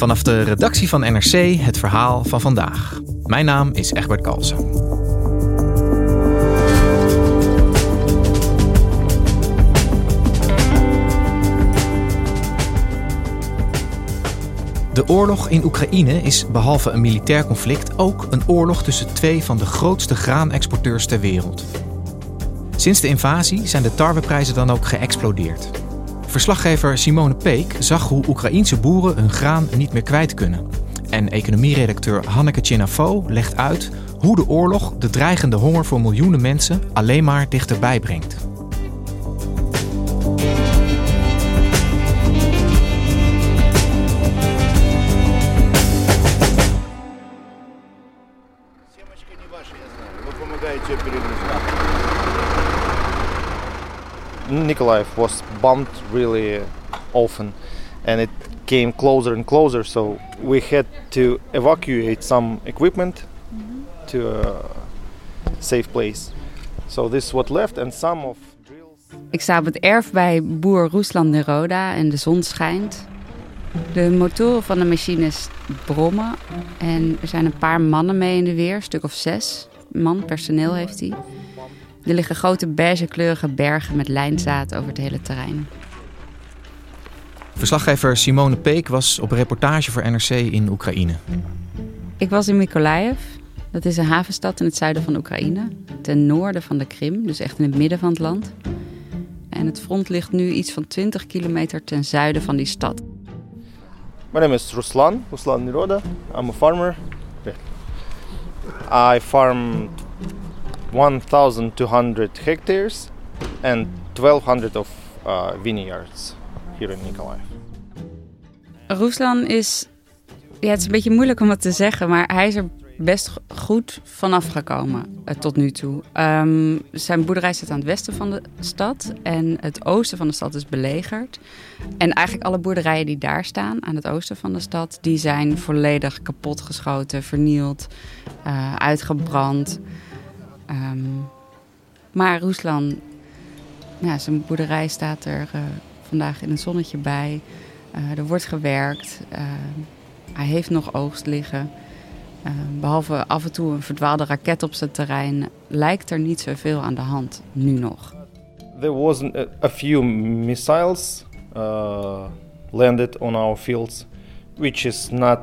Vanaf de redactie van NRC het verhaal van vandaag. Mijn naam is Egbert Kalsen. De oorlog in Oekraïne is behalve een militair conflict ook een oorlog tussen twee van de grootste graanexporteurs ter wereld. Sinds de invasie zijn de tarweprijzen dan ook geëxplodeerd. Verslaggever Simone Peek zag hoe Oekraïense boeren hun graan niet meer kwijt kunnen. En economieredacteur Hanneke Chinafo legt uit hoe de oorlog de dreigende honger voor miljoenen mensen alleen maar dichterbij brengt. Nikolaev was bombed really often and it came closer and closer so we had to evacuate some equipment to a safe place. So this is what left and some of. Ik sta op het erf bij boer Ruslan Neroda en de zon schijnt. De motoren van de machines brommen en er zijn een paar mannen mee in de weer, een stuk of zes man personeel heeft hij. Er liggen grote beigekleurige bergen met lijnzaad over het hele terrein. Verslaggever Simone Peek was op reportage voor NRC in Oekraïne. Ik was in Mykolaiv. Dat is een havenstad in het zuiden van Oekraïne. Ten noorden van de Krim, dus echt in het midden van het land. En het front ligt nu iets van 20 kilometer ten zuiden van die stad. My name is Ruslan, Ruslan Niroda. I'm a farmer. I farm 1,200 hectares and 1,200 of uh, vineyards here in Nikolaev. Ruslan is, ja, het is een beetje moeilijk om het te zeggen, maar hij is er best goed vanaf gekomen uh, tot nu toe. Um, zijn boerderij staat aan het westen van de stad en het oosten van de stad is belegerd. En eigenlijk alle boerderijen die daar staan, aan het oosten van de stad, die zijn volledig kapotgeschoten, vernield, uh, uitgebrand. Um, maar Ruslan, ja, zijn boerderij staat er uh, vandaag in het zonnetje bij. er wordt gewerkt. hij heeft nog oogst liggen. Behalve af en toe een verdwaalde raket op zijn terrein, lijkt er niet zoveel aan de hand, nu nog. There was a, few missiles landed on our fields, which is not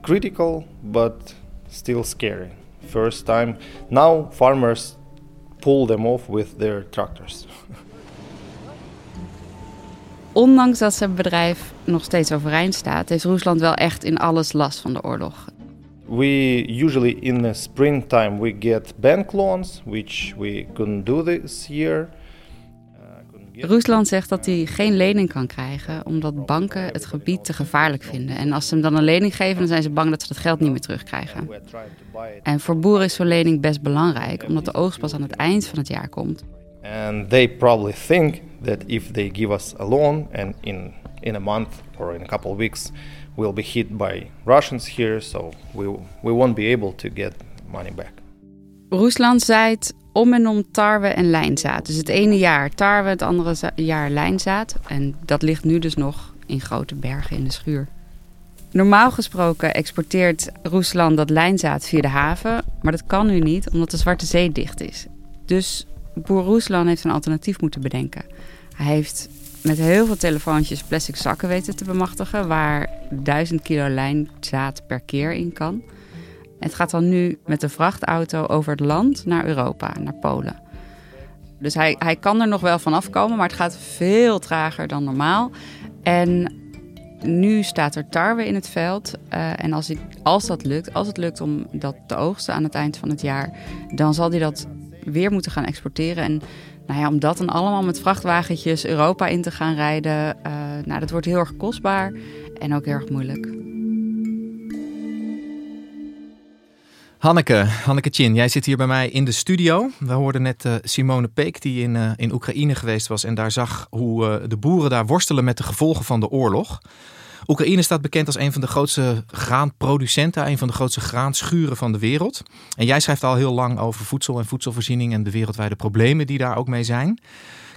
critical, but still scary. First time. Now farmers pull them off with their tractors. Ondanks dat zijn bedrijf nog steeds overeind staat, heeft Rusland wel echt in alles last van de oorlog. We usually in the springtime we get bank loans, which we couldn't do this year. Rusland zegt dat hij geen lening kan krijgen omdat banken het gebied te gevaarlijk vinden. En als ze hem dan een lening geven, dan zijn ze bang dat ze dat geld niet meer terugkrijgen. En voor boeren is zo'n lening best belangrijk, omdat de oogst pas aan het eind van het jaar komt. And they probably think that if they give us a loan and in in a month or in a couple of weeks we'll be hit by Russians here, so we we won't be able to get money back. Rusland zaait om en om tarwe en lijnzaad. Dus het ene jaar tarwe, het andere jaar lijnzaad. En dat ligt nu dus nog in grote bergen in de schuur. Normaal gesproken exporteert Rusland dat lijnzaad via de haven, maar dat kan nu niet omdat de Zwarte Zee dicht is. Dus boer Rusland heeft een alternatief moeten bedenken. Hij heeft met heel veel telefoontjes plastic zakken weten te bemachtigen waar 1000 kilo lijnzaad per keer in kan. Het gaat dan nu met de vrachtauto over het land naar Europa, naar Polen. Dus hij, hij kan er nog wel van afkomen, maar het gaat veel trager dan normaal. En nu staat er tarwe in het veld. Uh, en als, hij, als dat lukt, als het lukt om dat te oogsten aan het eind van het jaar, dan zal hij dat weer moeten gaan exporteren. En nou ja, om dat dan allemaal met vrachtwagentjes Europa in te gaan rijden, uh, nou, dat wordt heel erg kostbaar en ook heel erg moeilijk. Hanneke, Hanneke Chin, jij zit hier bij mij in de studio. We hoorden net uh, Simone Peek die in, uh, in Oekraïne geweest was en daar zag hoe uh, de boeren daar worstelen met de gevolgen van de oorlog. Oekraïne staat bekend als een van de grootste graanproducenten, een van de grootste graanschuren van de wereld. En jij schrijft al heel lang over voedsel en voedselvoorziening en de wereldwijde problemen die daar ook mee zijn.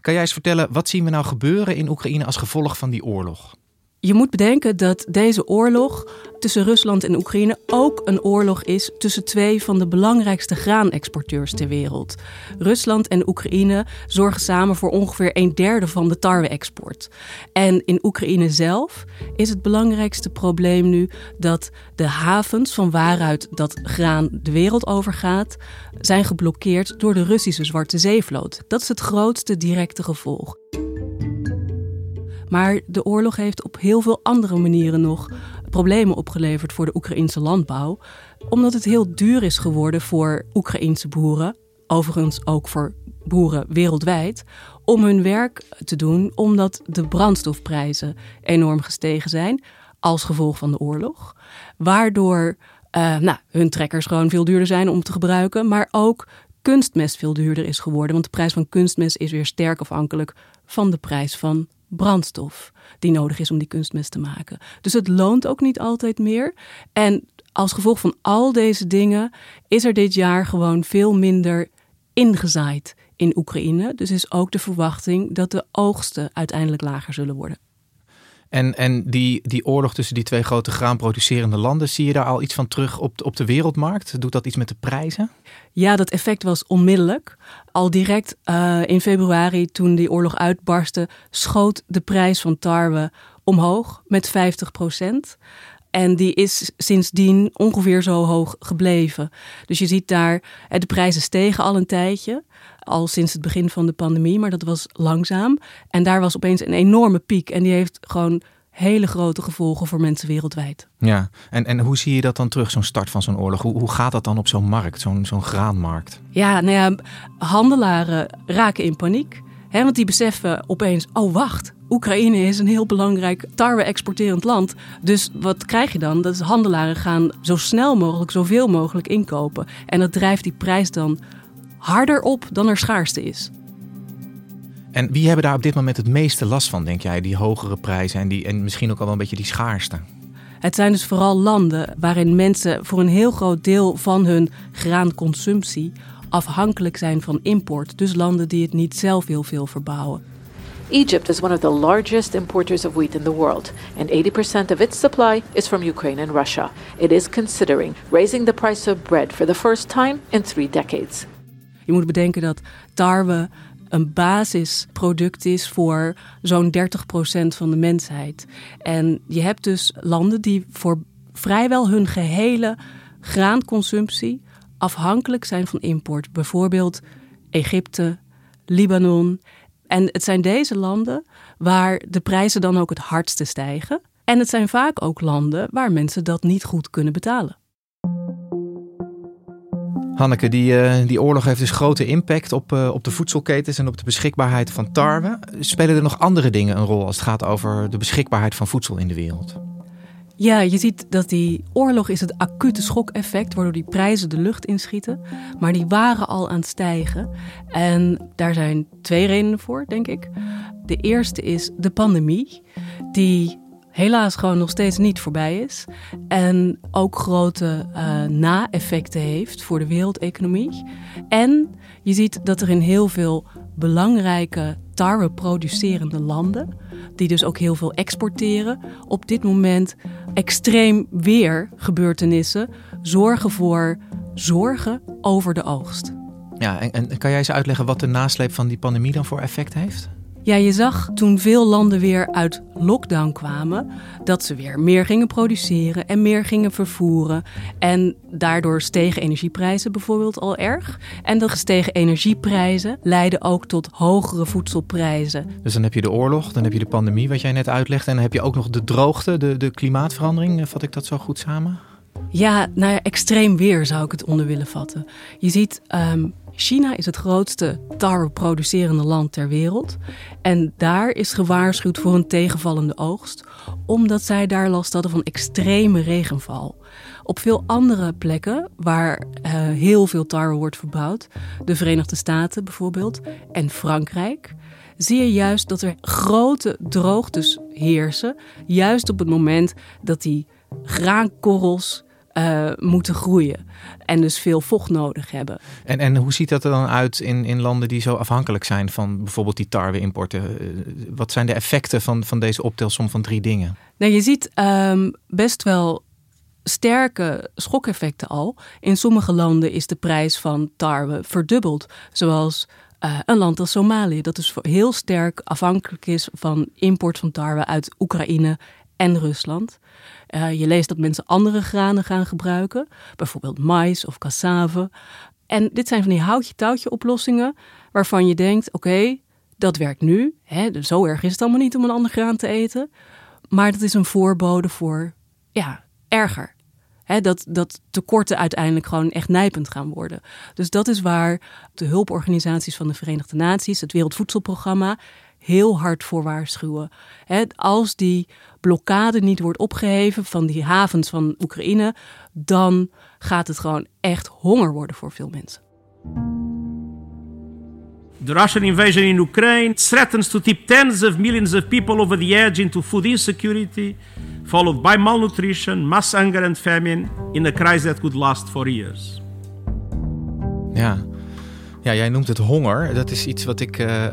Kan jij eens vertellen, wat zien we nou gebeuren in Oekraïne als gevolg van die oorlog? Je moet bedenken dat deze oorlog tussen Rusland en Oekraïne ook een oorlog is tussen twee van de belangrijkste graanexporteurs ter wereld. Rusland en Oekraïne zorgen samen voor ongeveer een derde van de tarwe-export. En in Oekraïne zelf is het belangrijkste probleem nu dat de havens van waaruit dat graan de wereld overgaat, zijn geblokkeerd door de Russische Zwarte Zeevloot. Dat is het grootste directe gevolg. Maar de oorlog heeft op heel veel andere manieren nog problemen opgeleverd voor de Oekraïnse landbouw. Omdat het heel duur is geworden voor Oekraïnse boeren, overigens ook voor boeren wereldwijd, om hun werk te doen, omdat de brandstofprijzen enorm gestegen zijn als gevolg van de oorlog. Waardoor uh, nou, hun trekkers gewoon veel duurder zijn om te gebruiken, maar ook kunstmest veel duurder is geworden. Want de prijs van kunstmest is weer sterk afhankelijk van de prijs van brandstof die nodig is om die kunstmest te maken. Dus het loont ook niet altijd meer. En als gevolg van al deze dingen is er dit jaar gewoon veel minder ingezaaid in Oekraïne. Dus is ook de verwachting dat de oogsten uiteindelijk lager zullen worden. En, en die, die oorlog tussen die twee grote graanproducerende landen, zie je daar al iets van terug op, de, op de wereldmarkt? Doet dat iets met de prijzen? Ja, dat effect was onmiddellijk. Al direct uh, in februari, toen die oorlog uitbarstte, schoot de prijs van tarwe omhoog met 50 procent. En die is sindsdien ongeveer zo hoog gebleven. Dus je ziet daar, de prijzen stegen al een tijdje al sinds het begin van de pandemie, maar dat was langzaam. En daar was opeens een enorme piek en die heeft gewoon hele grote gevolgen voor mensen wereldwijd. Ja, en, en hoe zie je dat dan terug, zo'n start van zo'n oorlog? Hoe, hoe gaat dat dan op zo'n markt, zo'n zo'n graanmarkt? Ja, nou ja, handelaren raken in paniek. Hè, want die beseffen opeens, oh wacht, Oekraïne is een heel belangrijk tarwe-exporterend land. Dus wat krijg je dan? Dat is handelaren gaan zo snel mogelijk, zoveel mogelijk inkopen. En dat drijft die prijs dan harder op dan er schaarste is. En wie hebben daar op dit moment het meeste last van, denk jij? Die hogere prijzen en, die, en misschien ook al wel een beetje die schaarste? Het zijn dus vooral landen waarin mensen voor een heel groot deel van hun graanconsumptie afhankelijk zijn van import. Dus landen die het niet zelf heel veel verbouwen. Egypt is one of the largest importers of wheat in the world, and 80% of its supply is from Ukraine and Russia. It is considering raising the price of bread for the first time in three decades. Je moet bedenken dat tarwe een basisproduct is voor zo'n 30% van de mensheid. En je hebt dus landen die voor vrijwel hun gehele graanconsumptie afhankelijk zijn van import. Bijvoorbeeld Egypte, Libanon. En het zijn deze landen waar de prijzen dan ook het hardste stijgen. En het zijn vaak ook landen waar mensen dat niet goed kunnen betalen. Hanneke, die, uh, die oorlog heeft dus grote impact op, uh, op de voedselketens en op de beschikbaarheid van tarwe. Spelen er nog andere dingen een rol als het gaat over de beschikbaarheid van voedsel in de wereld? Ja, je ziet dat die oorlog is het acute schokeffect, waardoor die prijzen de lucht inschieten. Maar die waren al aan het stijgen. En daar zijn twee redenen voor, denk ik. De eerste is de pandemie, die helaas gewoon nog steeds niet voorbij is. En ook grote uh, na-effecten heeft voor de wereldeconomie. En je ziet dat er in heel veel belangrijke tarwe producerende landen, die dus ook heel veel exporteren, op dit moment extreem weergebeurtenissen zorgen voor zorgen over de oogst. Ja, en, en kan jij eens uitleggen wat de nasleep van die pandemie dan voor effect heeft? Ja, je zag toen veel landen weer uit lockdown kwamen, dat ze weer meer gingen produceren en meer gingen vervoeren. En daardoor stegen energieprijzen bijvoorbeeld al erg. En de gestegen energieprijzen leiden ook tot hogere voedselprijzen. Dus dan heb je de oorlog, dan heb je de pandemie, wat jij net uitlegde. En dan heb je ook nog de droogte, de, de klimaatverandering. Vat ik dat zo goed samen? Ja, nou ja, extreem weer zou ik het onder willen vatten. Je ziet ehm, China is het grootste tarwe-producerende land ter wereld. En daar is gewaarschuwd voor een tegenvallende oogst, omdat zij daar last hadden van extreme regenval. Op veel andere plekken waar uh, heel veel tarwe wordt verbouwd, de Verenigde Staten bijvoorbeeld en Frankrijk, zie je juist dat er grote droogtes heersen. Juist op het moment dat die graankorrels uh, moeten groeien. En dus veel vocht nodig hebben. En, en hoe ziet dat er dan uit in, in landen die zo afhankelijk zijn van bijvoorbeeld die tarwe-importen? Eh, wat zijn de effecten van, van deze optelsom van drie dingen? Nou, je ziet um, best wel sterke schokeffecten al. In sommige landen is de prijs van tarwe verdubbeld. Zoals uh, een land als Somalië, dat dus heel sterk afhankelijk is van import van tarwe uit Oekraïne en Rusland. Uh, je leest dat mensen andere granen gaan gebruiken, bijvoorbeeld mais of cassave. En dit zijn van die houtje-touwtje oplossingen waarvan je denkt: oké, dat werkt nu. Hè, zo erg is het allemaal niet om een ander graan te eten. Maar dat is een voorbode voor ja, erger. Hè, dat, dat tekorten uiteindelijk gewoon echt nijpend gaan worden. Dus dat is waar de hulporganisaties van de Verenigde Naties, het Wereldvoedselprogramma, heel hard voor waarschuwen. als die blokkade niet wordt opgeheven van die havens van Oekraïne, dan gaat het gewoon echt honger worden voor veel mensen. The Russian invasion in Ukraine threatens to tip tens of millions of people over the edge into food insecurity, followed by malnutrition, mass hunger and famine in a crisis that could last for years. Ja, ja, jij noemt het honger. Dat is iets wat ik uh,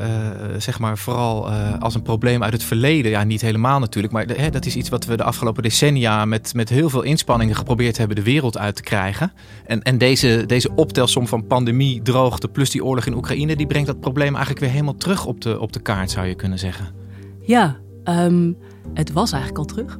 zeg maar vooral uh, als een probleem uit het verleden, ja niet helemaal natuurlijk, maar hè, dat is iets wat we de afgelopen decennia met, met heel veel inspanningen geprobeerd hebben de wereld uit te krijgen. En, en deze, deze optelsom van pandemie, droogte plus die oorlog in Oekraïne, die brengt dat probleem eigenlijk weer helemaal terug op de, op de kaart zou je kunnen zeggen. Ja, um, het was eigenlijk al terug.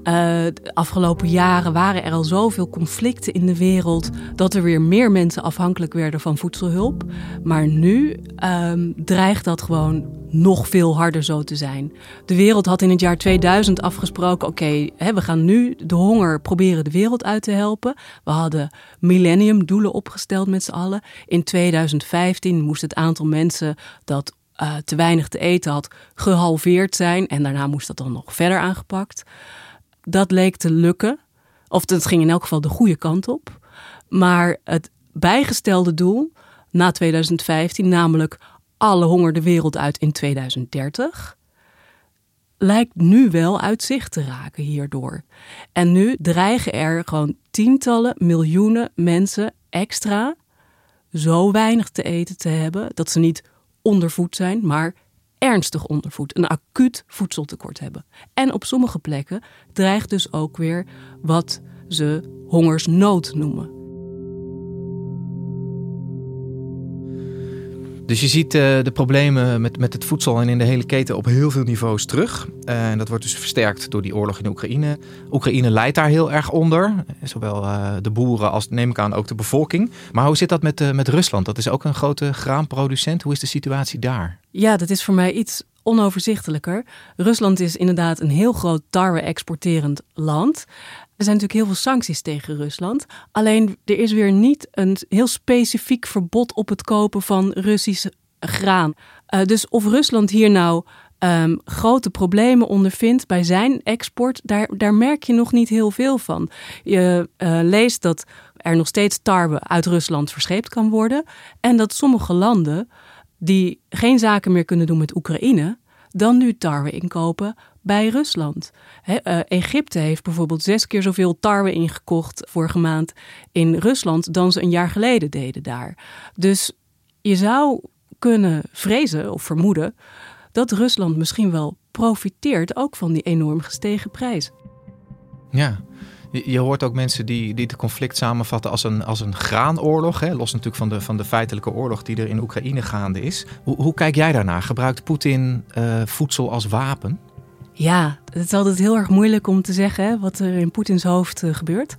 Uh, de afgelopen jaren waren er al zoveel conflicten in de wereld dat er weer meer mensen afhankelijk werden van voedselhulp. Maar nu um, dreigt dat gewoon nog veel harder zo te zijn. De wereld had in het jaar 2000 afgesproken: oké, we gaan nu de honger proberen de wereld uit te helpen. We hadden millenniumdoelen opgesteld met z'n allen. In 2015 moest het aantal mensen dat uh, te weinig te eten had gehalveerd zijn en daarna moest dat dan nog verder aangepakt. Dat leek te lukken. Of het ging in elk geval de goede kant op. Maar het bijgestelde doel na 2015, namelijk alle honger de wereld uit in 2030, lijkt nu wel uit zicht te raken hierdoor. En nu dreigen er gewoon tientallen miljoenen mensen extra zo weinig te eten te hebben dat ze niet ondervoed zijn, maar ernstig ondervoed, een acuut voedseltekort hebben. En op sommige plekken dreigt dus ook weer wat ze hongersnood noemen. Dus je ziet uh, de problemen met, met het voedsel en in de hele keten op heel veel niveaus terug. Uh, en dat wordt dus versterkt door die oorlog in Oekraïne. Oekraïne leidt daar heel erg onder. Zowel uh, de boeren als, neem ik aan, ook de bevolking. Maar hoe zit dat met, met Rusland? Dat is ook een grote graanproducent. Hoe is de situatie daar? Ja, dat is voor mij iets onoverzichtelijker. Rusland is inderdaad een heel groot tarwe-exporterend land. Er zijn natuurlijk heel veel sancties tegen Rusland. Alleen er is weer niet een heel specifiek verbod op het kopen van Russisch graan. Uh, dus of Rusland hier nou um, grote problemen ondervindt bij zijn export, daar, daar merk je nog niet heel veel van. Je uh, leest dat er nog steeds tarwe uit Rusland verscheept kan worden. En dat sommige landen die geen zaken meer kunnen doen met Oekraïne, dan nu tarwe inkopen bij Rusland. uh, Egypte heeft bijvoorbeeld zes keer zoveel tarwe ingekocht vorige maand in Rusland dan ze een jaar geleden deden daar. Dus je zou kunnen vrezen of vermoeden dat Rusland misschien wel profiteert ook van die enorm gestegen prijs. Ja, Je, hoort ook mensen die, die het conflict samenvatten als een, als een graanoorlog. Hè? Los natuurlijk van de, van de feitelijke oorlog die er in Oekraïne gaande is. Hoe, hoe kijk jij daarnaar? Gebruikt Poetin uh, voedsel als wapen? Ja, het is altijd heel erg moeilijk om te zeggen wat er in Poetins hoofd uh, gebeurt.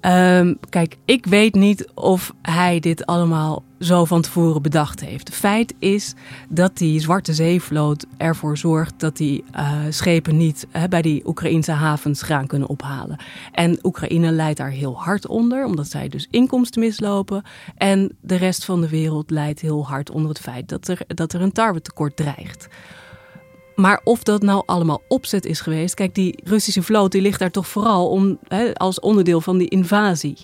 Um, kijk, ik weet niet of hij dit allemaal zo van tevoren bedacht heeft. Feit is dat die Zwarte Zeevloot ervoor zorgt dat die uh, schepen niet uh, bij die Oekraïnse havens graan kunnen ophalen. En Oekraïne leidt daar heel hard onder, omdat zij dus inkomsten mislopen. En de rest van de wereld leidt heel hard onder het feit dat er, dat er een tarwetekort dreigt. Maar of dat nou allemaal opzet is geweest. Kijk, die Russische vloot die ligt daar toch vooral om, als onderdeel van die invasie.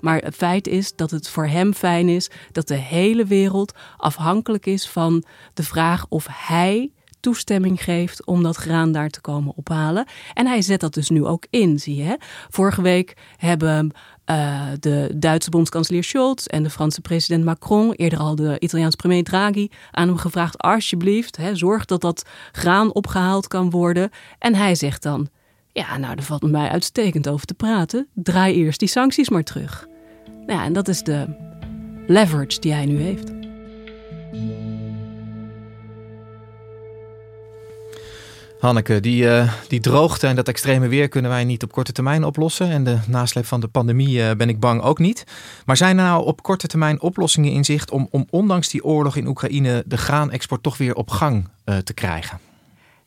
Maar het feit is dat het voor hem fijn is dat de hele wereld afhankelijk is van de vraag of hij toestemming geeft om dat graan daar te komen ophalen. En hij zet dat dus nu ook in, zie je. Vorige week hebben uh, de Duitse bondskanselier Scholz en de Franse president Macron, eerder al de Italiaanse premier Draghi, aan hem gevraagd: alsjeblieft, hè, zorg dat dat graan opgehaald kan worden. En hij zegt dan: Ja, nou, er valt mij uitstekend over te praten. Draai eerst die sancties maar terug. Nou ja, en dat is de leverage die hij nu heeft. Hanneke, die, uh, die droogte en dat extreme weer kunnen wij niet op korte termijn oplossen. En de nasleep van de pandemie uh, ben ik bang ook niet. Maar zijn er nou op korte termijn oplossingen in zicht om, om ondanks die oorlog in Oekraïne de graanexport toch weer op gang uh, te krijgen?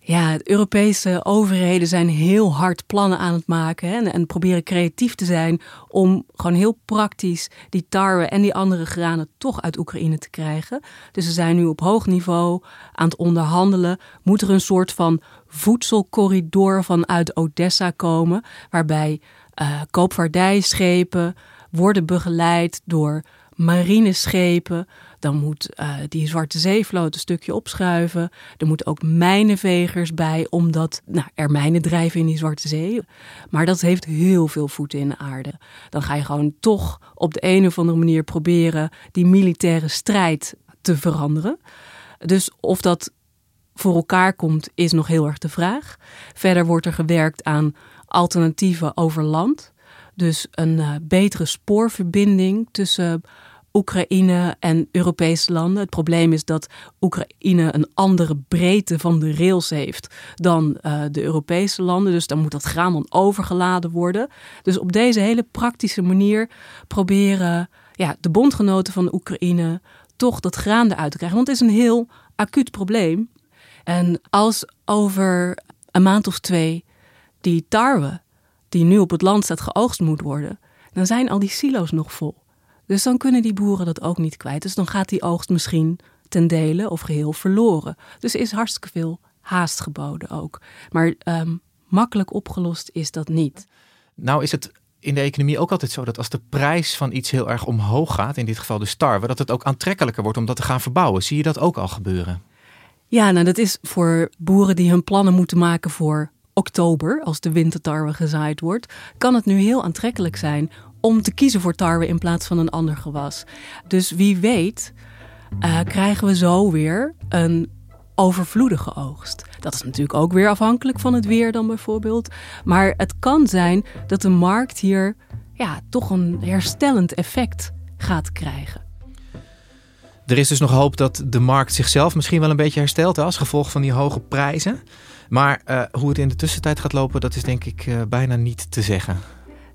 Ja, de Europese overheden zijn heel hard plannen aan het maken hè, en, proberen creatief te zijn om gewoon heel praktisch die tarwe en die andere granen toch uit Oekraïne te krijgen. Dus ze zijn nu op hoog niveau aan het onderhandelen. Moet er een soort van voedselcorridor vanuit Odessa komen, waarbij uh, koopvaardijschepen worden begeleid door marineschepen. Dan moet uh, die Zwarte Zeevloot een stukje opschuiven. Er moeten ook mijnenvegers bij, omdat nou, er mijnen drijven in die Zwarte Zee. Maar dat heeft heel veel voeten in de aarde. Dan ga je gewoon toch op de een of andere manier proberen die militaire strijd te veranderen. Dus of dat voor elkaar komt, is nog heel erg de vraag. Verder wordt er gewerkt aan alternatieven over land. Dus een uh, betere spoorverbinding tussen Oekraïne en Europese landen. Het probleem is dat Oekraïne een andere breedte van de rails heeft dan uh, de Europese landen. Dus dan moet dat graan dan overgeladen worden. Dus op deze hele praktische manier proberen ja, de bondgenoten van Oekraïne toch dat graan eruit te krijgen. Want het is een heel acuut probleem. En als over een maand of twee die tarwe die nu op het land staat geoogst moet worden, dan zijn al die silo's nog vol. Dus dan kunnen die boeren dat ook niet kwijt. Dus dan gaat die oogst misschien ten dele of geheel verloren. Dus er is hartstikke veel haast geboden ook. Maar um, makkelijk opgelost is dat niet. Nou is het in de economie ook altijd zo dat als de prijs van iets heel erg omhoog gaat, in dit geval de tarwe, dat het ook aantrekkelijker wordt om dat te gaan verbouwen. Zie je dat ook al gebeuren? Ja, nou dat is voor boeren die hun plannen moeten maken voor oktober, als de wintertarwe gezaaid wordt, kan het nu heel aantrekkelijk zijn om te kiezen voor tarwe in plaats van een ander gewas. Dus wie weet uh, krijgen we zo weer een overvloedige oogst. Dat is natuurlijk ook weer afhankelijk van het weer dan bijvoorbeeld. Maar het kan zijn dat de markt hier ja, toch een herstellend effect gaat krijgen. Er is dus nog hoop dat de markt zichzelf misschien wel een beetje herstelt als gevolg van die hoge prijzen. Maar uh, hoe het in de tussentijd gaat lopen, dat is denk ik uh, bijna niet te zeggen.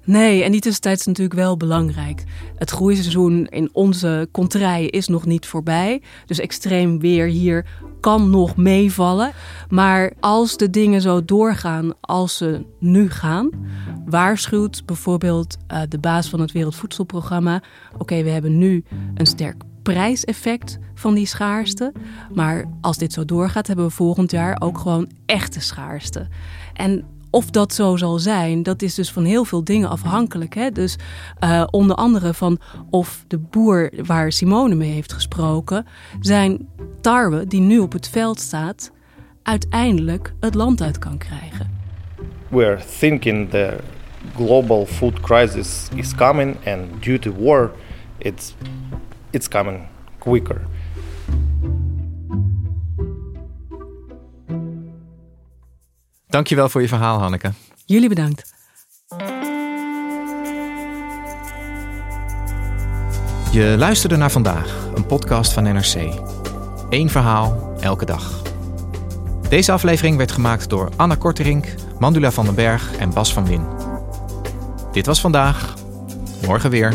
Nee, en die tussentijd is natuurlijk wel belangrijk. Het groeiseizoen in onze kontrijen is nog niet voorbij. Dus extreem weer hier kan nog meevallen. Maar als de dingen zo doorgaan als ze nu gaan, waarschuwt bijvoorbeeld uh, de baas van het Wereldvoedselprogramma: oké, we hebben nu een sterk prijseffect van die schaarste. Maar als dit zo doorgaat, hebben we volgend jaar ook gewoon echte schaarste. En of dat zo zal zijn, dat is dus van heel veel dingen afhankelijk. Hè? Dus uh, onder andere van of de boer waar Simone mee heeft gesproken, zijn tarwe die nu op het veld staat, uiteindelijk het land uit kan krijgen. We're thinking the global food crisis is coming and due to war, it's it's coming quicker. Dankjewel voor je verhaal, Hanneke. Jullie bedankt. Je luisterde naar vandaag, een podcast van NRC. Eén verhaal, elke dag. Deze aflevering werd gemaakt door Anna Korterink, Mandula van den Berg en Bas van Win. Dit was vandaag. Morgen weer.